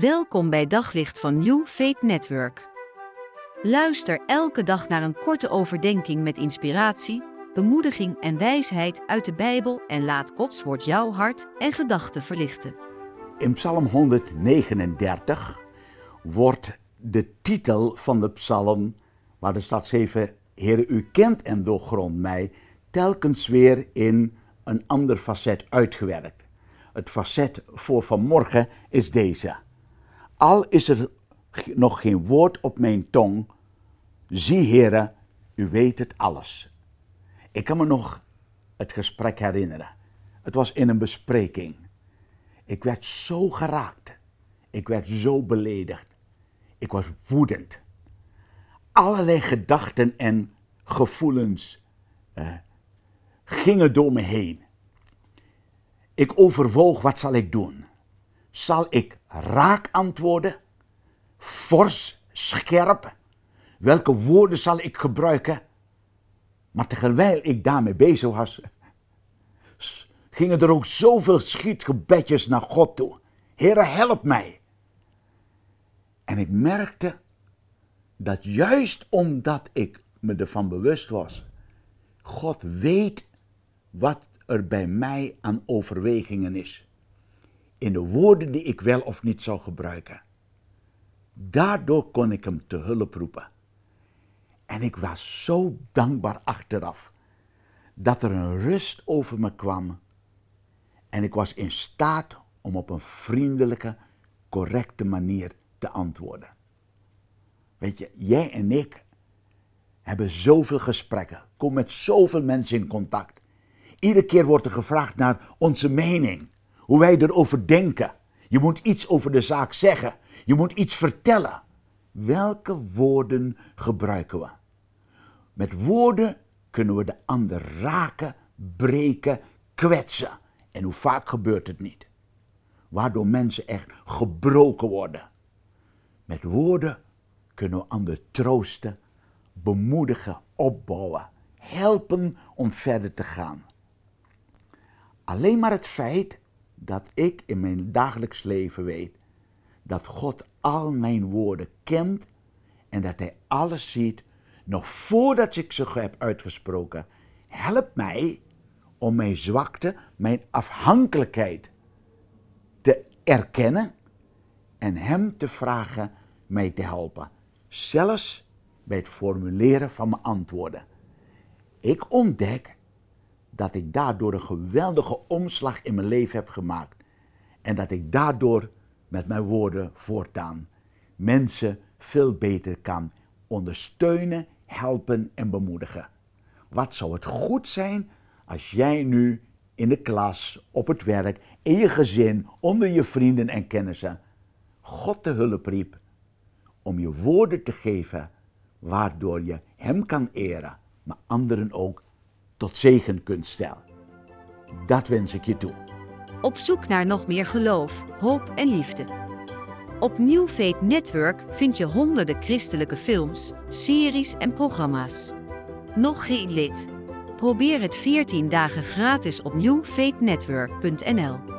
Welkom bij Daglicht van New Faith Network. Luister elke dag naar een korte overdenking met inspiratie, bemoediging en wijsheid uit de Bijbel en laat Gods woord jouw hart en gedachten verlichten. In Psalm 139 wordt de titel van de psalm, waar de staat schreven, Heere, u kent en doorgrond mij, telkens weer in een ander facet uitgewerkt. Het facet voor vanmorgen is deze. Al is er nog geen woord op mijn tong, zie Heere, u weet het alles. Ik kan me nog het gesprek herinneren. Het was in een bespreking. Ik werd zo geraakt. Ik werd zo beledigd. Ik was woedend. Allerlei gedachten en gevoelens eh, gingen door me heen. Ik overwoog, wat zal ik doen? Zal ik raak antwoorden? Fors, scherp? Welke woorden zal ik gebruiken? Maar terwijl ik daarmee bezig was, gingen er ook zoveel schietgebedjes naar God toe. Heere, help mij. En ik merkte dat juist omdat ik me ervan bewust was, God weet wat er bij mij aan overwegingen is. In de woorden die ik wel of niet zou gebruiken. Daardoor kon ik hem te hulp roepen. En ik was zo dankbaar achteraf dat er een rust over me kwam. En ik was in staat om op een vriendelijke, correcte manier te antwoorden. Weet je, jij en ik hebben zoveel gesprekken, kom met zoveel mensen in contact. Iedere keer wordt er gevraagd naar onze mening, hoe wij erover denken. Je moet iets over de zaak zeggen, je moet iets vertellen. Welke woorden gebruiken we? Met woorden kunnen we de ander raken, breken, kwetsen. En hoe vaak gebeurt het niet? Waardoor mensen echt gebroken worden. Met woorden kunnen we anderen troosten, bemoedigen, opbouwen, helpen om verder te gaan. Alleen maar het feit dat ik in mijn dagelijks leven weet dat God al mijn woorden kent en dat Hij alles ziet, nog voordat ik ze heb uitgesproken, helpt mij om mijn zwakte, mijn afhankelijkheid te erkennen en Hem te vragen mij te helpen. Zelfs bij het formuleren van mijn antwoorden. Ik ontdek dat ik daardoor een geweldige omslag in mijn leven heb gemaakt. En dat ik daardoor met mijn woorden voortaan mensen veel beter kan ondersteunen, helpen en bemoedigen. Wat zou het goed zijn als jij nu in de klas, op het werk, in je gezin, onder je vrienden en kennissen God te hulp riep om je woorden te geven waardoor je Hem kan eren, maar anderen ook tot zegen kunt stellen. Dat wens ik je toe. Op zoek naar nog meer geloof, hoop en liefde. Op New Faith Network vind je honderden christelijke films, series en programma's. Nog geen lid? Probeer het 14 dagen gratis op newfaithnetwork.nl.